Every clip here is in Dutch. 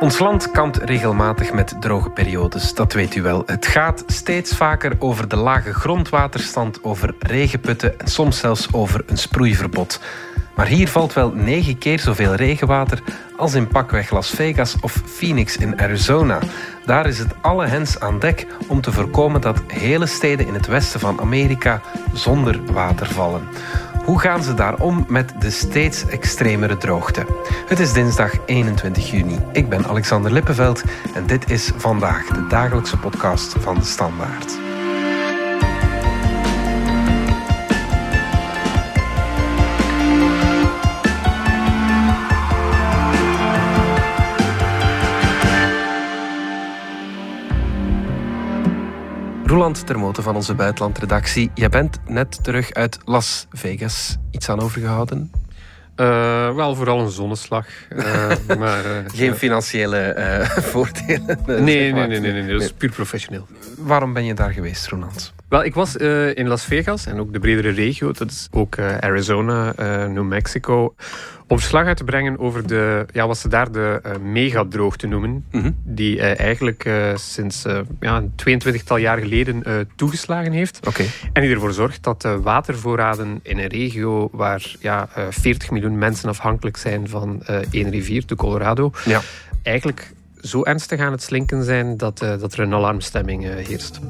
Ons land kampt regelmatig met droge periodes, dat weet u wel. Het gaat steeds vaker over de lage grondwaterstand, over regenputten en soms zelfs over een sproeiverbod. Maar hier valt wel negen keer zoveel regenwater als in pakweg Las Vegas of Phoenix in Arizona. Daar is het alle hens aan dek om te voorkomen dat hele steden in het westen van Amerika zonder water vallen. Hoe gaan ze daar om met de steeds extremere droogte? Het is dinsdag 21 juni. Ik ben Alexander Lippenveld en dit is vandaag de dagelijkse podcast van de Standaard. Roland Termoten van onze buitenlandredactie. Jij bent net terug uit Las Vegas. Iets aan overgehouden? Uh, wel, vooral een zonneslag. Uh, maar, uh, Geen financiële voordelen? Nee, nee, nee, nee, nee, dat is puur professioneel. Waarom ben je daar geweest, Roland? Wel, ik was in Las Vegas en ook de bredere regio. Dat is ook Arizona, New Mexico om verslag uit te brengen over de, ja, wat ze daar de megadroogte noemen. Mhm. Die eigenlijk sinds ja, een 22-tal jaar geleden toegeslagen heeft. Okay. En die ervoor zorgt dat de watervoorraden in een regio waar ja, 40 miljoen mensen afhankelijk zijn van één rivier, de Colorado, ja. eigenlijk zo ernstig aan het slinken zijn dat, dat er een alarmstemming heerst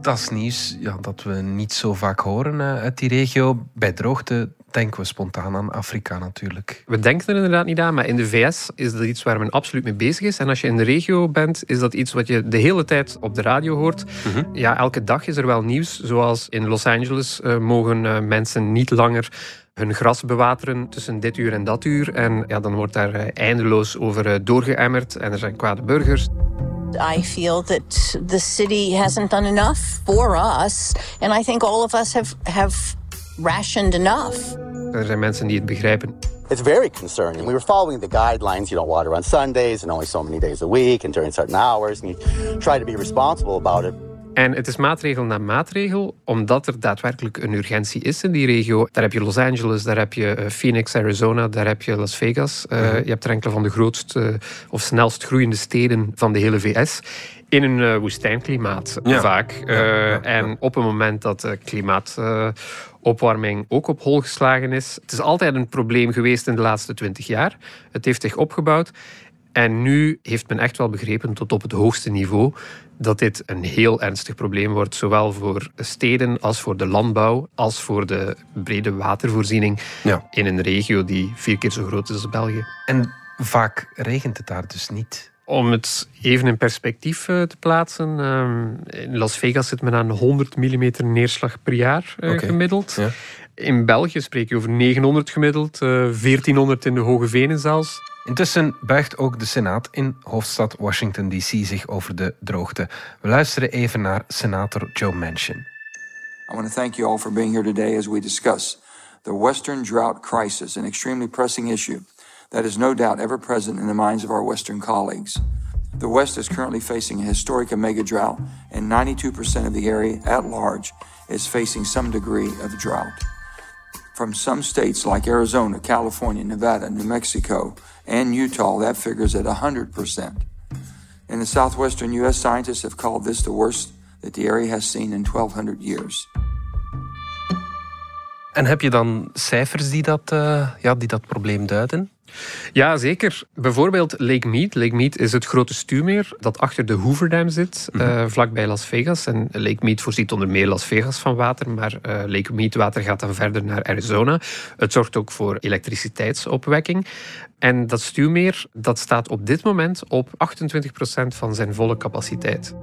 dat is nieuws ja, dat we niet zo vaak horen uit die regio. Bij droogte denken we spontaan aan Afrika natuurlijk. We denken er inderdaad niet aan, maar in de VS is dat iets waar men absoluut mee bezig is. En als je in de regio bent, is dat iets wat je de hele tijd op de radio hoort. Mhm. Ja, elke dag is er wel nieuws. Zoals in Los Angeles uh, mogen uh, mensen niet langer hun gras bewateren tussen dit uur en dat uur. En ja, dan wordt daar uh, eindeloos over doorgeëmmerd en er zijn kwade burgers. I feel that the city hasn't done enough for us. And I think all of us have, have rationed enough. Er zijn mensen die het begrijpen. It's very concerning. We were following the guidelines. You don't water on Sundays and only so many days a week and during certain hours. And you try to be responsible about it. En het is maatregel na maatregel, omdat er daadwerkelijk een urgentie is in die regio. Daar heb je Los Angeles, daar heb je eh, Phoenix, Arizona, daar heb je Las Vegas. Uh, Je hebt er enkele van de grootste of snelst groeiende steden van de hele VS in een woestijnklimaat vaak. en op het moment dat klimaatopwarming ook op hol geslagen is. Het is altijd een probleem geweest in de laatste twintig jaar. Het heeft zich opgebouwd. En nu heeft men echt wel begrepen, tot op het hoogste niveau, dat dit een heel ernstig probleem wordt, zowel voor steden als voor de landbouw, als voor de brede watervoorziening ja. in een regio die vier keer zo groot is als België. En vaak regent het daar dus niet. Om het even in perspectief eh, te plaatsen. Ehm, in Las Vegas zit men aan 100 mm neerslag per jaar eh, gemiddeld. Ja. In België spreek je over 900 gemiddeld, 1400 eh, in de Hoge Venen zelfs. Intussen buigt ook de Senaat in hoofdstad Washington DC zich over de droogte. We luisteren even naar senator Joe Manchin. I want to thank you all for being here today as we discuss the Western drought crisis, an extremely pressing issue that is no doubt ever present in the minds of our Western colleagues. The West is currently facing a historic mega drought, and 92% of the area at large is facing some degree of drought. From some states like Arizona, California, Nevada, New Mexico, and Utah, that figure's at 100%. In the southwestern U.S., scientists have called this the worst that the area has seen in 1200 years. En heb je dan cijfers die dat, uh, ja, die dat probleem duiden? Ja, zeker. Bijvoorbeeld Lake Mead. Lake Mead is het grote stuwmeer dat achter de Hoover Dam zit, mm -hmm. uh, vlakbij Las Vegas. En Lake Mead voorziet onder meer Las Vegas van water, maar uh, Lake Mead water gaat dan verder naar Arizona. Het zorgt ook voor elektriciteitsopwekking. En dat stuwmeer dat staat op dit moment op 28% van zijn volle capaciteit.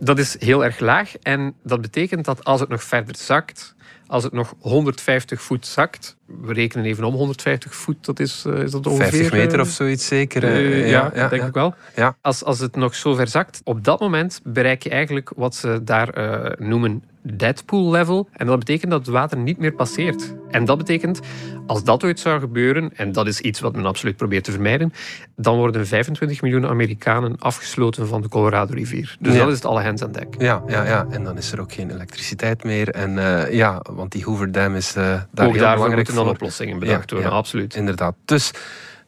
Dat is heel erg laag en dat betekent dat als het nog verder zakt, als het nog 150 voet zakt, we rekenen even om 150 voet, dat is, uh, is dat ongeveer... 50 meter of zoiets zeker. Uh, ja, ja, denk ik wel. Ja. Als, als het nog zo ver zakt, op dat moment bereik je eigenlijk wat ze daar uh, noemen Deadpool level. En dat betekent dat het water niet meer passeert. En dat betekent, als dat ooit zou gebeuren, en dat is iets wat men absoluut probeert te vermijden, dan worden 25 miljoen Amerikanen afgesloten van de Colorado-rivier. Dus dat is het alle hens aan dek. Ja, ja, ja, en dan is er ook geen elektriciteit meer. En uh, ja, want die Hoover Dam is uh, daar ook heel daarvoor moeten dan oplossingen bedacht worden, absoluut. Inderdaad. Dus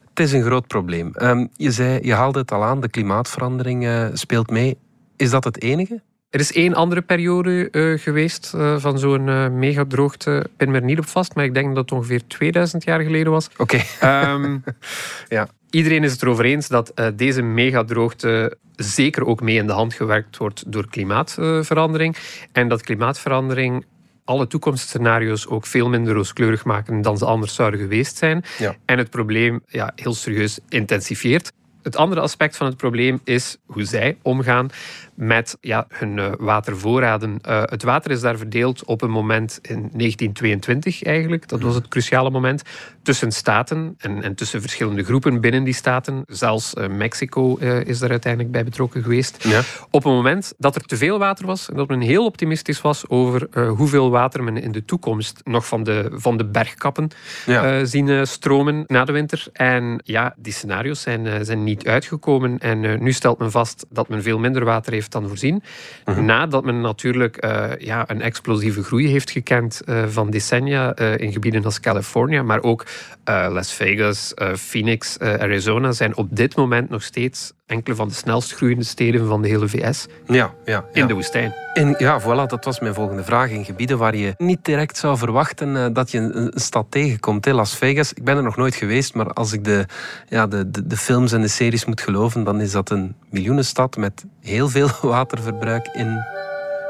Het is een groot probleem. Ehm, je zei, je haalde het al aan, de klimaatverandering uh, speelt mee. Is dat het enige? Er is één andere periode uh, geweest uh, van zo'n uh, megadroogte. Ik ben er niet op vast, maar ik denk dat het ongeveer 2000 jaar geleden was. Oké. Okay. Um, ja. Iedereen is het erover eens dat deze megadroogte zeker ook mee in de hand gewerkt wordt door klimaatverandering. En dat klimaatverandering alle toekomstscenario's ook veel minder rooskleurig maken dan ze anders zouden geweest zijn. Ja. En het probleem ja, heel serieus intensifieert. Het andere aspect van het probleem is hoe zij omgaan met ja, hun uh, watervoorraden. Uh, het water is daar verdeeld op een moment in 1922 eigenlijk. Dat was het cruciale moment. Tussen staten en, en tussen verschillende groepen binnen die staten. Zelfs uh, Mexico is daar uiteindelijk bij betrokken geweest. Ja. Op een moment dat er te veel water was en dat men heel optimistisch was over hoeveel water men in de toekomst nog van de, van de bergkappen ja. zien stromen na de winter. En ja, die scenario's zijn, zijn niet uitgekomen. En nu stelt men vast dat men veel minder water heeft dan voorzien. Mhm. Nadat men natuurlijk uh, ja, een explosieve groei heeft gekend uh, van decennia uh, in gebieden als Californië, maar ook Las Vegas, Phoenix, Arizona zijn op dit moment nog steeds enkele van de snelst groeiende steden van de hele VS. Ja, ja, In de woestijn. In, ja, voilà, dat was mijn volgende vraag. In gebieden waar je niet direct zou verwachten dat je een, een, stad tegenkomt. Hè? Las Vegas, ik ben er nog nooit geweest, maar als ik de, ja, de, de, de films en de series moet geloven, dan is dat een miljoenenstad met heel veel waterverbruik in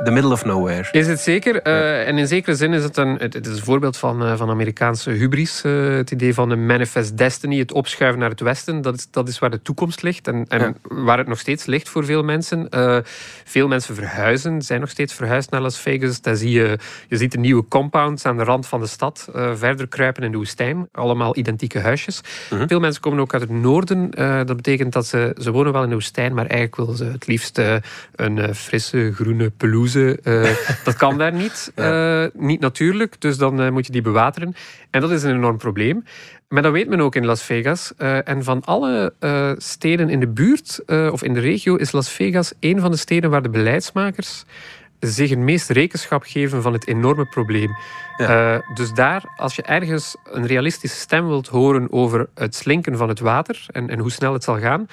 the middle of nowhere. Is het zeker? Uh, en in zekere zin is het een, het, is een voorbeeld van, uh, van Amerikaanse hubris. Uh, het idee van een manifest destiny, het opschuiven naar het westen. Dat is, dat is waar de toekomst ligt en, en ja. waar het nog steeds ligt voor veel mensen. veel mensen verhuizen, zijn nog steeds verhuisd naar Las Vegas. Daar zie je, je ziet de nieuwe compounds aan de rand van de stad verder kruipen in de woestijn. Allemaal identieke huisjes. -huh. Veel mensen komen ook uit het noorden. dat betekent dat ze, ze wonen wel in de woestijn, maar eigenlijk willen ze het liefst een frisse groene pelouse uh, dat kan daar niet. Uh, niet natuurlijk, dus dan uh, moet je die bewateren. En dat is een enorm probleem. Maar dat weet men ook in Las Vegas. en van alle steden in de buurt of in de regio is Las Vegas een van de steden waar de beleidsmakers zich het meest rekenschap geven van het enorme probleem. Ja. dus daar, als je ergens een realistische stem wilt horen over het slinken van het water en, en hoe snel het zal gaan,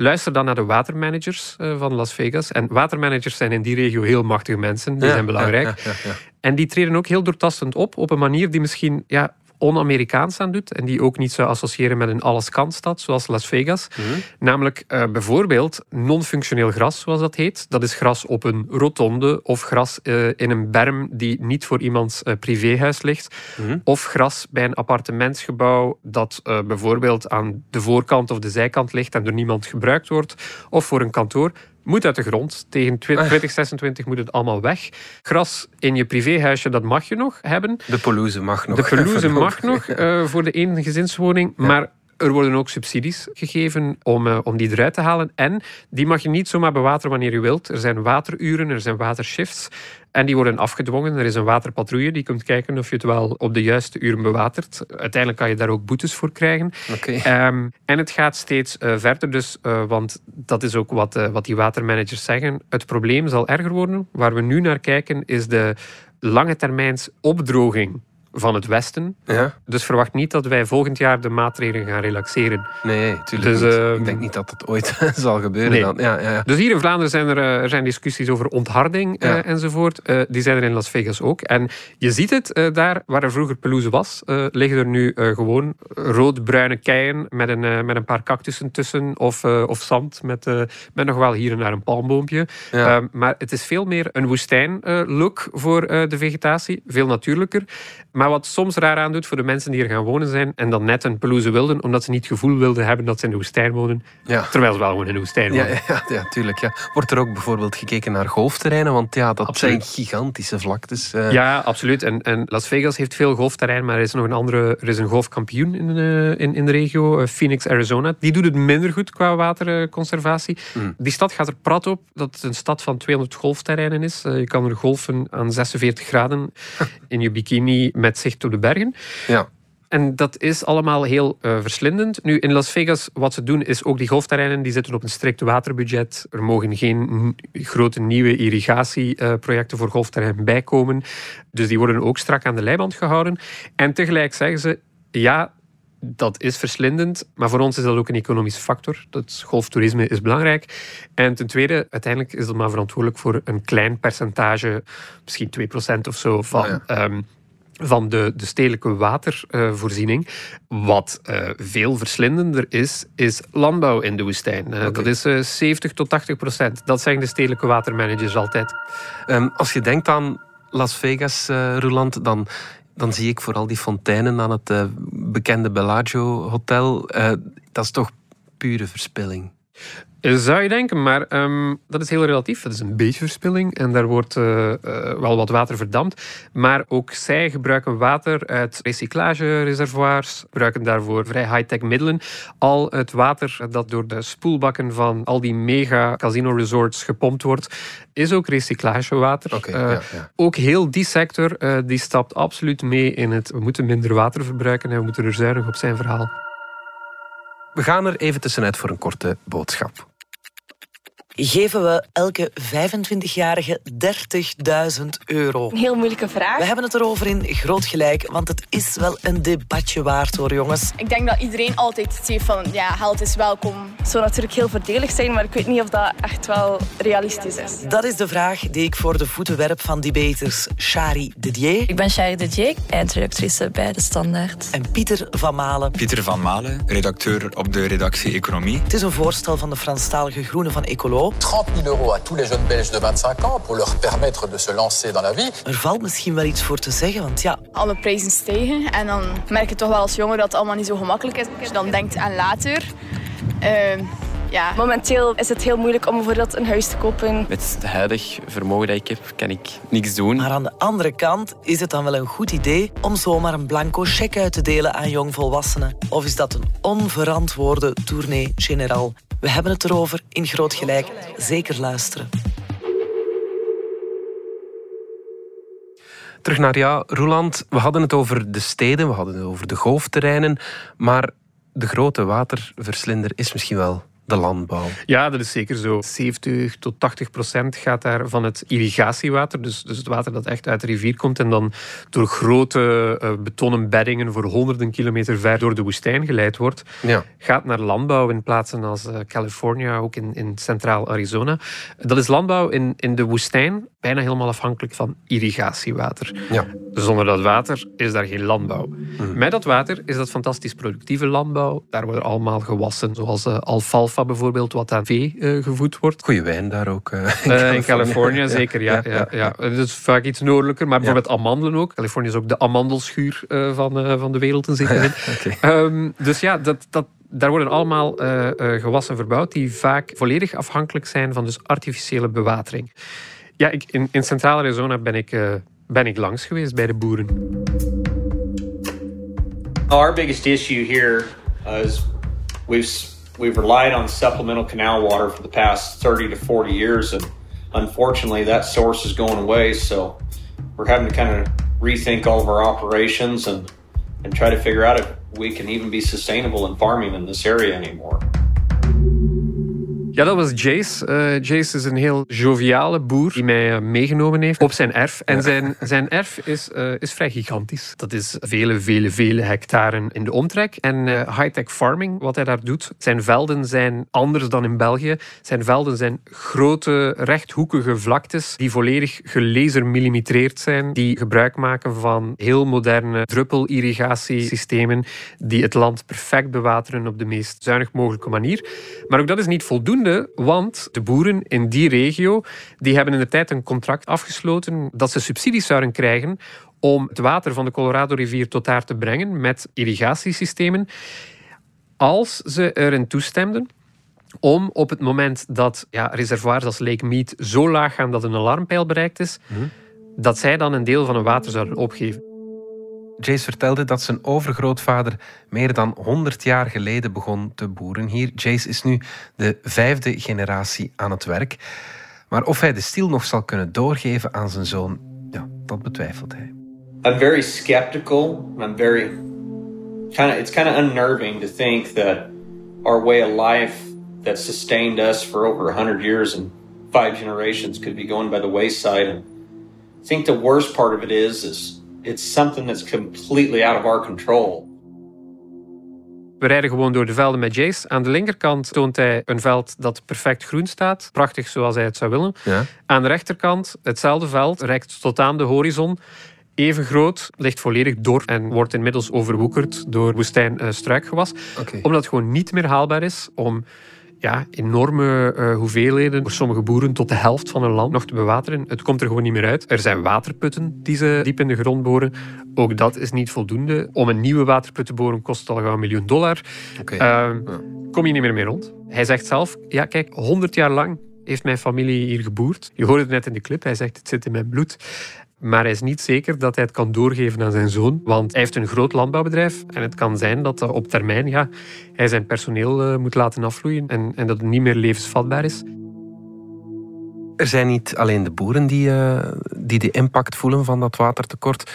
Luister dan naar de watermanagers uh, van Las Vegas. En watermanagers zijn in die regio heel machtige mensen. Die zijn belangrijk. Ja, ja, en die treden ook heel doortastend op. Op een manier die misschien ja, on-Amerikaans aan doet en die ook niet zou associëren met een alles-kan-stad zoals Las Vegas. Mhm. Namelijk uh, bijvoorbeeld non-functioneel gras, zoals dat heet. Dat is gras op een rotonde of gras uh, in een berm die niet voor iemands uh, privéhuis ligt. Mhm. Of gras bij een appartementsgebouw dat bijvoorbeeld aan de voorkant of de zijkant ligt en door niemand gebruikt wordt. Of voor een kantoor moet uit de grond. Tegen 2026 moet het allemaal weg. Gras in je privéhuisje, dat mag je nog hebben. De pelouse mag nog. De pelouse mag nog uh, voor de ene gezinswoning. Ja. Maar er worden ook subsidies gegeven om, uh, om die eruit te halen. En die mag je niet zomaar bewateren wanneer je wilt. Er zijn wateruren, er zijn watershifts. En die worden afgedwongen. Er is een waterpatrouille die komt kijken of je het wel op de juiste uren bewatert. Uiteindelijk kan je daar ook boetes voor krijgen. Okay. Um, en het gaat steeds uh, verder, dus, uh, want dat is ook wat, uh, wat die watermanagers zeggen. Het probleem zal erger worden. Waar we nu naar kijken is de lange termijns opdroging van het Westen. Ja. Dus verwacht niet dat wij volgend jaar de maatregelen gaan relaxeren. Nee, natuurlijk dus, uh, Ik denk niet dat dat ooit zal gebeuren. Nee. Dan. Ja, ja, ja. Dus hier in Vlaanderen zijn er, er zijn discussies over ontharding uh, enzovoort. Uh, die zijn er in Las Vegas ook. En je ziet het, daar waar er vroeger pelouse was, liggen er nu gewoon rood-bruine keien met een, met een paar cactussen tussen. Of, of zand met, met nog wel hier en daar een palmboompje. Ja. maar het is veel meer een woestijn-look voor de vegetatie. Veel natuurlijker. Maar wat soms raar aandoet voor de mensen die er gaan wonen zijn en dan net een pelouse wilden, omdat ze niet het gevoel wilden hebben dat ze in de woestijn wonen, ja. terwijl ze wel gewoon in de woestijn wonen. Ja, ja, ja, tuurlijk. Ja. Wordt er ook bijvoorbeeld gekeken naar golfterreinen? Want ja, dat absoluut. zijn gigantische vlaktes. Uh... Ja, absoluut. En, en, Las Vegas heeft veel golfterrein, maar er is nog een andere, er is een golfkampioen in, uh, in, in de regio, uh, Phoenix, Arizona. Die doet het minder goed qua waterconservatie. Mm. Die stad gaat er prat op dat het een stad van 200 golfterreinen is. je kan er golfen aan 46 graden in je bikini met zicht op de bergen. Ja. En dat is allemaal heel uh, verslindend. Nu, in Las Vegas, wat ze doen, is ook die golfterreinen die zitten op een strikt waterbudget. Er mogen geen grote nieuwe irrigatieprojecten uh, voor golfterreinen bijkomen. Dus die worden ook strak aan de leiband gehouden. En tegelijk zeggen ze, ja, dat is verslindend, maar voor ons is dat ook een economische factor. Dat golftoerisme is belangrijk. En ten tweede, uiteindelijk is dat maar verantwoordelijk voor een klein percentage, misschien 2% of zo, van, oh ehm, van de, de stedelijke watervoorziening. Wat uh, veel verslindender is, is landbouw in de woestijn. Uh, Dat is uh, eh, 70 tot 80 procent. Dat zeggen de stedelijke watermanagers altijd. Um, als je denkt aan Las Vegas, Roland, dan dan zie ik vooral die fonteinen aan het uh, bekende Bellagio Hotel. Uh, dat is toch pure verspilling. Zou je denken, maar um, dat is heel relatief. Het is een beetje verspilling en daar wordt uh, uh, wel wat water verdampt. Maar ook zij gebruiken water uit recyclagereservoirs, gebruiken daarvoor vrij high-tech middelen. Al het water dat door de spoelbakken van al die mega casino resorts gepompt wordt, is ook recyclagewater. Okay, uh, ja, ja. Ook heel die sector die stapt absoluut mee in het we moeten minder water verbruiken en we moeten er zuinig op zijn verhaal. We gaan er even tussenuit voor een korte boodschap geven we elke 25-jarige 30.000 euro? Een heel moeilijke vraag. We hebben het erover in Groot Gelijk, want het is wel een debatje waard hoor, jongens. Ik denk dat iedereen altijd zegt van, ja, geld is welkom. Het zou natuurlijk heel voordelig zijn, maar ik weet niet of dat echt wel realistisch is. Dat is de vraag die ik voor de voeten werp van debaters Shari Didier. Ik ben Shari Didier, eindredactrice bij De Standaard. En Pieter van Malen. Pieter van Malen, redacteur op de redactie Economie. Het is een voorstel van de Franstalige Groenen van Ecolo. 30 000 euros à tous les jeunes Belges de 25 ans pour leur permettre de se lancer dans la vie. Er valt misschien wel iets voor te zeggen, want ja... Alle prijzen stijgen en dan merk je toch wel als jongen dat het allemaal niet zo gemakkelijk is. Als je dan denkt aan later... Uh, ja. Momenteel is het heel moeilijk om bijvoorbeeld een huis te kopen. Met het huidig vermogen dat ik heb, kan ik niks doen. Maar aan de andere kant is het dan wel een goed idee om zomaar een blanco cheque uit te delen aan jongvolwassenen? Of is dat een onverantwoorde tournee generaal? We hebben het erover in Groot Gelijk. Zeker luisteren. Terug naar jou, Roland. We hadden het over de steden, we hadden het over de golfterreinen. Maar de grote waterverslinder is misschien wel de landbouw. Ja, dat is zeker zo. 70 tot 80 procent gaat daar van het irrigatiewater, dus, dus het water dat echt uit de rivier komt en dan door grote uh, betonnen beddingen voor honderden kilometer ver door de woestijn geleid wordt, ja. gaat naar landbouw in plaatsen als uh, California, ook in, in centraal Arizona. Dat is landbouw in, in de woestijn, bijna helemaal afhankelijk van irrigatiewater. Ja. Zonder dat water is daar geen landbouw. Hmm. Met dat water is dat fantastisch productieve landbouw. Daar worden allemaal gewassen, zoals uh, alfalfa bijvoorbeeld, wat aan vee uh, gevoed wordt. Goeie wijn daar ook. Uh, in, Californië. in, Californië. zeker, ja. ja, ja, ja. Het is vaak iets noordelijker, maar bijvoorbeeld amandelen ook. Californië is ook de amandelschuur uh, van, van de wereld in zekere zin. okay. um, dus ja, dat, dat, daar worden allemaal gewassen verbouwd die vaak volledig afhankelijk zijn van dus artificiële bewatering. Ja, ik, in, in Centraal-Arizona ben ik, ben ik langs geweest bij de boeren. Our biggest issue here is we've we've relied on supplemental canal water for the past 30 to 40 years, and unfortunately, that source is going away. So we're having to kind of rethink all of our operations and and try to figure out if we can even be sustainable in farming in this area anymore. Ja, dat was Jace. Uh, Jace is een heel joviale boer die mij uh, meegenomen heeft op zijn erf. En zijn, zijn erf is, uh, is vrij gigantisch. Dat is vele, vele, vele hectaren in de omtrek. En high-tech farming, wat hij daar doet, zijn velden zijn anders dan in België. Zijn velden zijn grote, rechthoekige vlaktes die volledig gelasermillimetreerd zijn. Die gebruik maken van heel moderne druppelirrigatiesystemen die het land perfect bewateren op de meest zuinig mogelijke manier. Maar ook dat is niet voldoende want de boeren in die regio die hebben in de tijd een contract afgesloten dat ze subsidies zouden krijgen om het water van de Colorado-rivier tot daar te brengen met irrigatiesystemen, als ze erin toestemden om op het moment dat ja, reservoirs als Lake Mead zo laag gaan dat een alarmpeil bereikt is, mhm. dat zij dan een deel van hun water zouden opgeven. Jace vertelde dat zijn overgrootvader meer dan 100 jaar geleden begon te boeren hier. Jace is nu de vijfde generatie aan het werk. Maar of hij de stil nog zal kunnen doorgeven aan zijn zoon, dat betwijfelt hij. I'm very skeptical. I'm very kind of it's kind of unnerving to think that our way of life that sustained us for over 100 years and five generations could be going by the wayside and I think the worst part of it is is it's something that's completely out of our control. We rijden gewoon door de velden met Jace. Aan de linkerkant toont hij een veld dat perfect groen staat. Prachtig zoals hij het zou willen. Ja. Aan de rechterkant, hetzelfde veld, reikt tot aan de horizon. Even groot, ligt volledig door en wordt inmiddels overwoekerd door woestijn uh, struikgewas. Oké. Omdat het gewoon niet meer haalbaar is om ja, enorme uh, hoeveelheden voor sommige boeren tot de helft van hun land nog te bewateren. Het komt er gewoon niet meer uit. Er zijn waterputten die ze diep in de grond boren. Ook dat is niet voldoende. Om een nieuwe waterput te boren kost al gauw een miljoen dollar. Uh, Kom je niet meer mee rond. Hij zegt zelf, ja kijk, 100 jaar lang heeft mijn familie hier geboerd. Je hoorde het net in de clip, hij zegt het zit in mijn bloed. Maar hij is niet zeker dat hij het kan doorgeven aan zijn zoon. Want hij heeft een groot landbouwbedrijf. En het kan zijn dat op termijn ja, hij zijn personeel uh, moet laten afvloeien. En, en, dat het niet meer levensvatbaar is. Er zijn niet alleen de boeren die, uh, die de impact voelen van dat watertekort.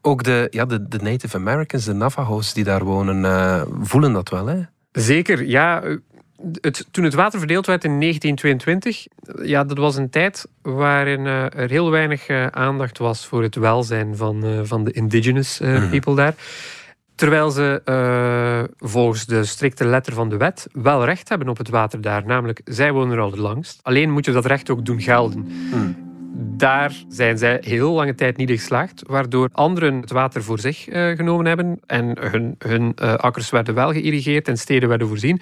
Ook de, ja, de, de Native Americans, de Navajo's die daar wonen, uh, voelen dat wel. Hè? Zeker, ja. Het, toen het water verdeeld werd in 1922, ja, dat was een tijd waarin uh, er heel weinig uh, aandacht was voor het welzijn van, uh, van de indigenous mm. people daar. Terwijl ze volgens de strikte letter van de wet wel recht hebben op het water daar. Namelijk, zij wonen er al het langst. Alleen moet je dat recht ook doen gelden. Mm. Daar zijn zij heel lange tijd niet geslaagd, waardoor anderen het water voor zich uh, genomen hebben en hun, hun uh, akkers werden wel geïrrigeerd en steden werden voorzien.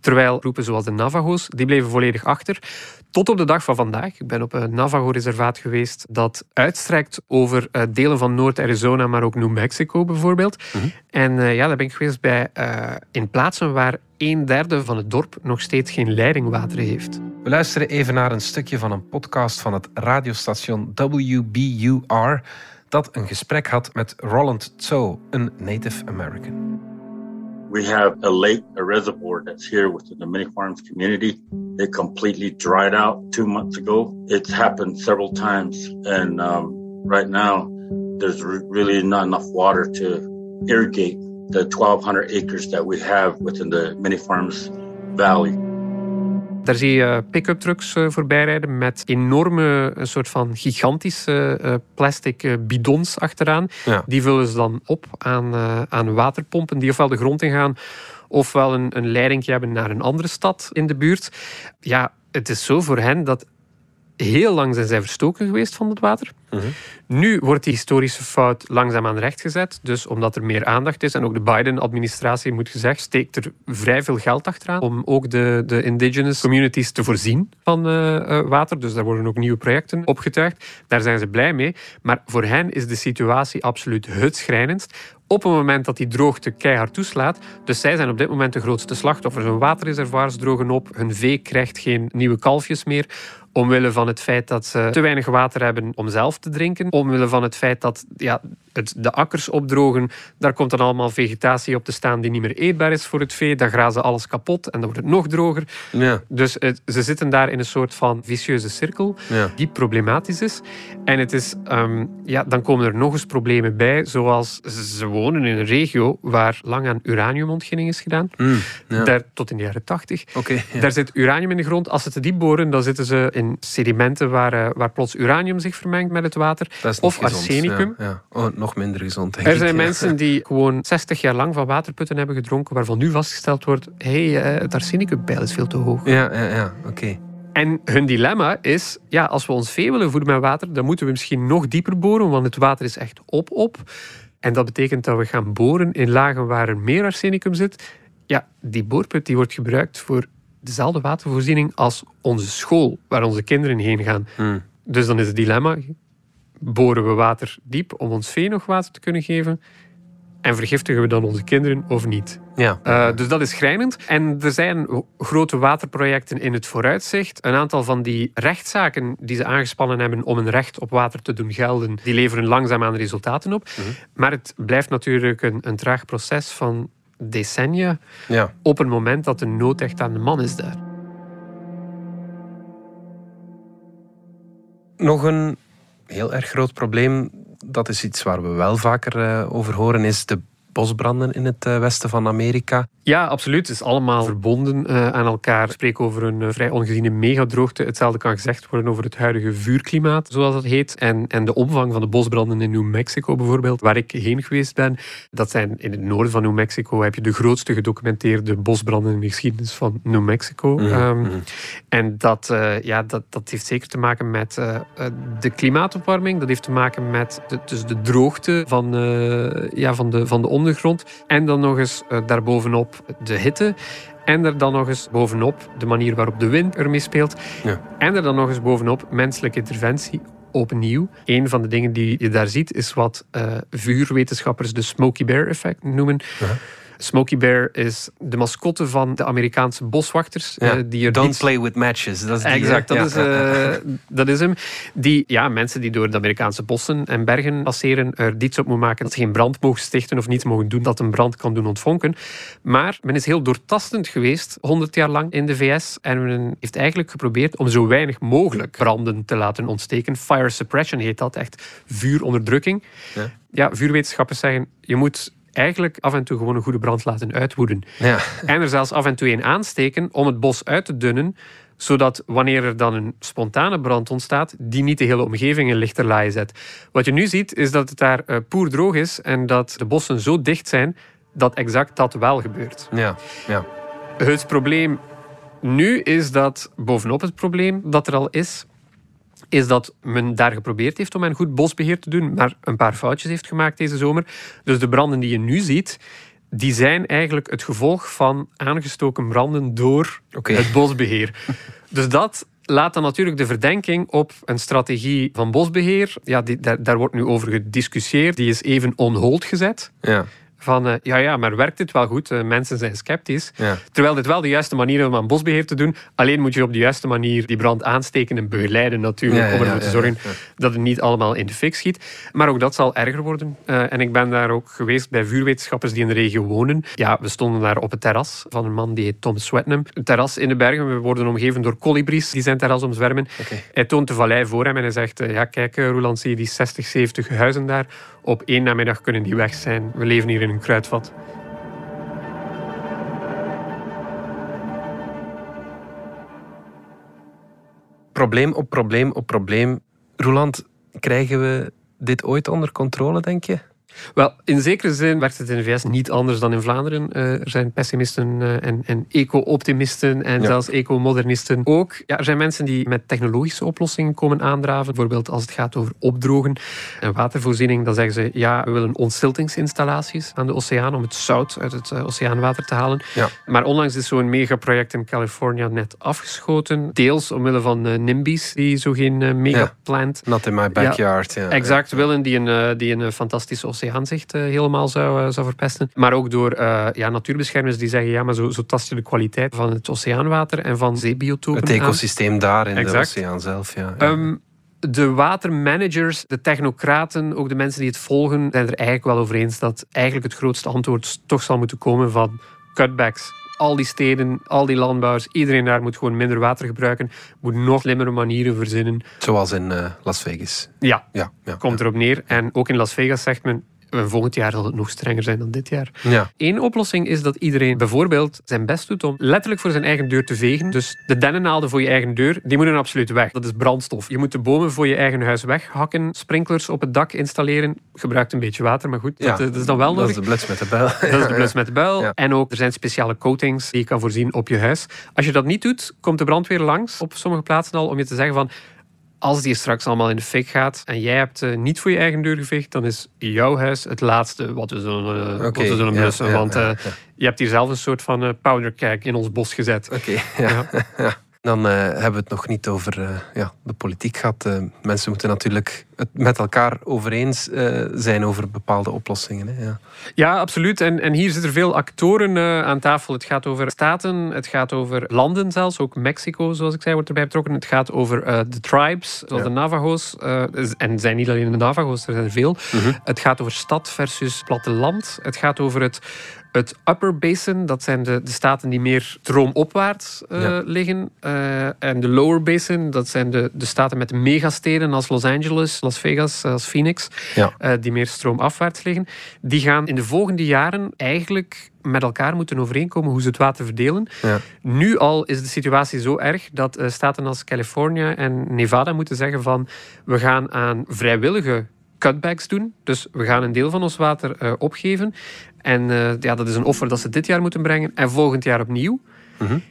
Terwijl groepen zoals de Navajo's, die bleven volledig achter. Tot op de dag van vandaag. Ik ben op een Navajo-reservaat geweest dat uitstrekt over uh, delen van Noord-Arizona, maar ook New Mexico bijvoorbeeld. Mhm. En ja, daar ben ik geweest bij, in plaatsen waar een derde van het dorp nog steeds geen leidingwater heeft. We luisteren even naar een stukje van een podcast van het radiostation WBUR dat een gesprek had met Roland Tso, een Native American. We have a lake, a reservoir that's here within the mini farms community. It completely dried out two months ago. It's happened several times, and um, right now there's really not enough water to irrigate the 1,200 acres that we have within the mini farms valley. Daar zie je pick-up trucks voorbij rijden met enorme, een soort van gigantische plastic bidons achteraan. Ja. Die vullen ze dan op aan, aan waterpompen die ofwel de grond ingaan ofwel een, een leiding hebben naar een andere stad in de buurt. Ja, het is zo voor hen dat heel lang zijn zij verstoken geweest van het water. -hmm. Nu wordt die historische fout langzaamaan rechtgezet. Dus omdat er meer aandacht is en ook de Biden-administratie, moet gezegd, steekt er vrij veel geld achteraan om ook de, de indigenous communities te voorzien van uh, uh, water. Dus daar worden ook nieuwe projecten opgetuigd. Daar zijn ze blij mee. Maar voor hen is de situatie absoluut het schrijnendst op het moment dat die droogte keihard toeslaat. Dus zij zijn op dit moment de grootste slachtoffers. Hun waterreservoirs drogen op, hun vee krijgt geen nieuwe kalfjes meer. Omwille van het feit dat ze te weinig water hebben om zelf te drinken. Omwille van het feit dat ja, het, de akkers opdrogen. Daar komt dan allemaal vegetatie op te staan die niet meer eetbaar is voor het vee. Dan grazen alles kapot en dan wordt het nog droger. Ja. Dus het, ze zitten daar in een soort van vicieuze cirkel ja. die problematisch is. En het is, um, ja, dan komen er nog eens problemen bij. Zoals ze wonen in een regio waar lang aan uraniumontginning is gedaan. Mm, ja. daar, tot in de jaren tachtig. Okay. Daar zit uranium in de grond. Als ze te diep boren, dan zitten ze in sedimenten waar, uh, waar plots uranium zich vermengt met het water. of gezond, arsenicum. Oh, nog minder gezond, denk er ik. zijn mensen die gewoon 60 jaar lang van waterputten hebben gedronken, waarvan nu vastgesteld wordt: hé, hey, uh, het arsenicumpeil is veel te hoog. Ja, ja, ja. oké. Okay. En hun dilemma is, ja, als we ons vee willen voeden met water, dan moeten we misschien nog dieper boren, want het water is echt op, op. En dat betekent dat we gaan boren in lagen waar er meer arsenicum zit. Ja, die boorput die wordt gebruikt voor dezelfde watervoorziening als onze school, waar onze kinderen heen gaan. Hmm. Dus dan is het dilemma, boren we water diep om ons vee nog water te kunnen geven? En vergiftigen we dan onze kinderen of niet? Ja. Uh, dus dat is schrijnend. En er zijn grote waterprojecten in het vooruitzicht. Een aantal van die rechtszaken die ze aangespannen hebben om een recht op water te doen gelden, die leveren langzaamaan resultaten op. Mm -hmm. Maar het blijft natuurlijk een, een traag proces van decennia. Ja. Op het moment dat de nood echt aan de man is daar. Nog een heel erg groot probleem, dat is iets waar we wel vaker uh, over horen, is de bosbranden in het westen van Amerika. Ja, absoluut. Het is allemaal verbonden aan elkaar. Ik spreek over een vrij ongeziene megadroogte. Hetzelfde kan gezegd worden over het huidige vuurklimaat, zoals dat heet. En, en de omvang van de bosbranden in New Mexico bijvoorbeeld, waar ik heen geweest ben. Dat zijn in het noorden van New Mexico heb je de grootste gedocumenteerde bosbranden in de geschiedenis van New Mexico. Mhm, ehm, mhm. En dat, uh, ja, dat, dat heeft zeker te maken met uh, de klimaatopwarming. Dat heeft te maken met de, dus de droogte van, uh, ja, van, de, van de ondergrond. En dan nog eens daarbovenop de hitte. En er dan nog eens bovenop de manier waarop de wind ermee speelt. Ja. En er dan nog eens bovenop menselijke interventie opnieuw. Een van de dingen die je daar ziet is wat uh, vuurwetenschappers de Smoky Bear effect noemen. Smokey Bear is de mascotte van de Amerikaanse boswachters. Ja. Uh, die Don't play with matches. Dat is die, exact, dat, is, uh, dat is hem. Die ja, mensen die door de Amerikaanse bossen en bergen passeren, er iets op moeten maken dat ze geen brand mogen stichten of niets mogen doen dat een brand kan doen ontvonken. Maar men is heel doortastend geweest, 100 jaar lang in de VS. En men heeft eigenlijk geprobeerd om zo weinig mogelijk branden te laten ontsteken. Fire suppression heet dat, echt vuuronderdrukking. Ja, ja vuurwetenschappers zeggen, je moet eigenlijk af en toe gewoon een goede brand laten uitwoeden. Ja. En er zelfs af en toe een aansteken om het bos uit te dunnen zodat wanneer er dan een spontane brand ontstaat, die niet de hele omgeving in lichterlaaie zet. Wat je nu ziet, is dat het daar uh, poerdroog is en dat de bossen zo dicht zijn dat exact dat wel gebeurt. Ja, ja. Het probleem nu is dat bovenop het probleem dat er al is, is dat men daar geprobeerd heeft om een goed bosbeheer te doen, maar een paar foutjes heeft gemaakt deze zomer. Dus de branden die je nu ziet, die zijn eigenlijk het gevolg van aangestoken branden door het bosbeheer. dus dat laat dan natuurlijk de verdenking op een strategie van bosbeheer. Ja, die, daar, daar wordt nu over gediscussieerd. Die is even on hold gezet. Ja. Van uh, ja, ja, maar werkt dit wel goed? Uh, mensen zijn sceptisch. Terwijl dit wel de juiste manier is om aan bosbeheer te doen. Alleen moet je op de juiste manier die brand aansteken en begeleiden natuurlijk. om ervoor te zorgen dat het niet allemaal in de fik schiet. Maar ook dat zal erger worden. Uh, en ik ben daar ook geweest bij vuurwetenschappers die in de regio wonen. Ja, we stonden daar op het terras van een man die heet Tom Swetnam. Een terras in de bergen. We worden omgeven door kolibries die zijn terras omzwermen. Okay. Hij toont de vallei voor hem en hij zegt... ja, kijk, Roland, zie je die 60, 70 huizen daar? Op één namiddag kunnen die weg zijn. We leven hier in een kruidvat. Probleem op probleem op probleem. Roland, krijgen we dit ooit onder controle, denk je? Wel, in zekere zin werkt het in de VS niet anders dan in Vlaanderen. Eh, er zijn pessimisten eh, en, en eco-optimisten en zelfs eco-modernisten ook. Ja, er zijn mensen die met technologische oplossingen komen aandraven. Bijvoorbeeld als het gaat over opdrogen en watervoorziening. Dan zeggen ze, ja, we willen ontstiltingsinstallaties aan de oceaan om het zout uit het uh, oceaanwater te halen. Ja. Maar onlangs is zo'n megaproject in Californië net afgeschoten. Deels omwille van NIMBY's, die zo geen megaplant... Ja, not in my backyard. Ja. Exact, willen die een, die een fantastische oceaan oceaanzicht uh, helemaal zou, uh, zou verpesten. Maar ook door uh, ja, natuurbeschermers die zeggen, ja, maar zo, zo tast je de kwaliteit van het oceaanwater en van zeebiotopen Het ecosysteem daar in exact. de oceaan zelf, ja. Um, de watermanagers, de technocraten, ook de mensen die het volgen, zijn er eigenlijk wel over eens dat eigenlijk het grootste antwoord toch zal moeten komen van cutbacks al die steden, al die landbouwers, iedereen daar moet gewoon minder water gebruiken, moet nog slimmere manieren verzinnen. Zoals in uh, Las Vegas. Ja, ja, ja komt erop neer. En ook in Las Vegas zegt men, volgend jaar zal het nog strenger zijn dan dit jaar. Ja. Eén oplossing is dat iedereen bijvoorbeeld zijn best doet om letterlijk voor zijn eigen deur te vegen. Dus de dennennaalden voor je eigen deur, die moeten absoluut weg. Dat is brandstof. Je moet de bomen voor je eigen huis weghakken, sprinklers op het dak installeren. Gebruikt een beetje water, maar goed, ja, dat, is dan wel nodig. Dat is de blitz met de bel. Dat is de blitz met de bel. En ook, er zijn speciale coatings die je kan voorzien op je huis. Als je dat niet doet, komt de brandweer langs op sommige plaatsen al om je te zeggen van als die straks allemaal in de fik gaat en jij hebt uh, niet voor je eigen deur geveegd, dan is jouw huis het laatste wat we zullen, uh, okay, zullen blussen. Ja, want uh, je hebt hier zelf een soort van powderkeg in ons bos gezet. Oké, okay, ja. Dan uh, hebben we het nog niet over uh, ja, de politiek gehad. Uh, mensen moeten natuurlijk het met elkaar over eens zijn over bepaalde oplossingen. Hè? Ja. ja, absoluut. En, en hier zitten veel actoren aan tafel. Het gaat over staten, het gaat over landen zelfs. Ook Mexico, zoals ik zei, wordt erbij betrokken. Het gaat over de tribes, zoals de Navajo's. en het zijn niet alleen de Navajo's, er zijn er veel. Mhm. Het gaat over stad versus platteland. Het gaat over het Het Upper Basin, dat zijn de, de staten die meer stroomopwaarts uh, ja. liggen. Uh, en de Lower Basin, dat zijn de, de staten met megasteden als Los Angeles, Las Vegas, als Phoenix, ja. uh, die meer stroomafwaarts liggen. Die gaan in de volgende jaren eigenlijk met elkaar moeten overeenkomen hoe ze het water verdelen. Ja. Nu al is de situatie zo erg dat staten als Californië en Nevada moeten zeggen van we gaan aan vrijwillige cutbacks doen. Dus we gaan een deel van ons water uh, opgeven. En uh, ja, dat is een offer dat ze dit jaar moeten brengen en volgend jaar opnieuw. Mm -hmm.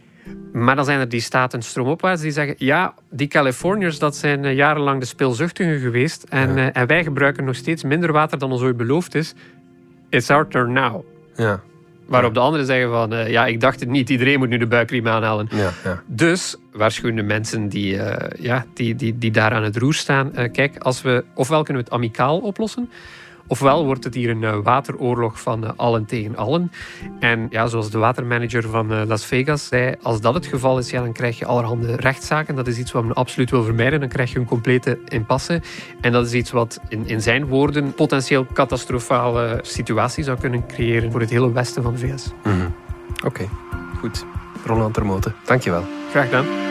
Maar dan zijn er die staten stroomopwaarts die zeggen... ja, die Californiërs, dat zijn uh, jarenlang de speelzuchtigen geweest. En, ja. en wij gebruiken nog steeds minder water dan ons ooit beloofd is. It's our turn now. Ja. Waarop de anderen zeggen van, uh, ja, ik dacht het niet, iedereen moet nu de buikriem aanhalen. Ja, ja. Dus waarschuwen de mensen die, uh, ja, die, die, die daar aan het roer staan. Uh, kijk, als we, ofwel kunnen we het amicaal oplossen, ofwel wordt het hier een wateroorlog van allen tegen allen. En ja, zoals de watermanager van Las Vegas zei, als dat het geval is, ja, dan krijg je allerhande rechtszaken. Dat is iets wat men absoluut wil vermijden. Dan krijg je een complete impasse. En dat is iets wat in, in zijn woorden potentieel catastrofale situatie zou kunnen creëren voor het hele westen van de VS. Mm -hmm. Oké, okay. goed. Roland Termoten, dankjewel. Graag gedaan.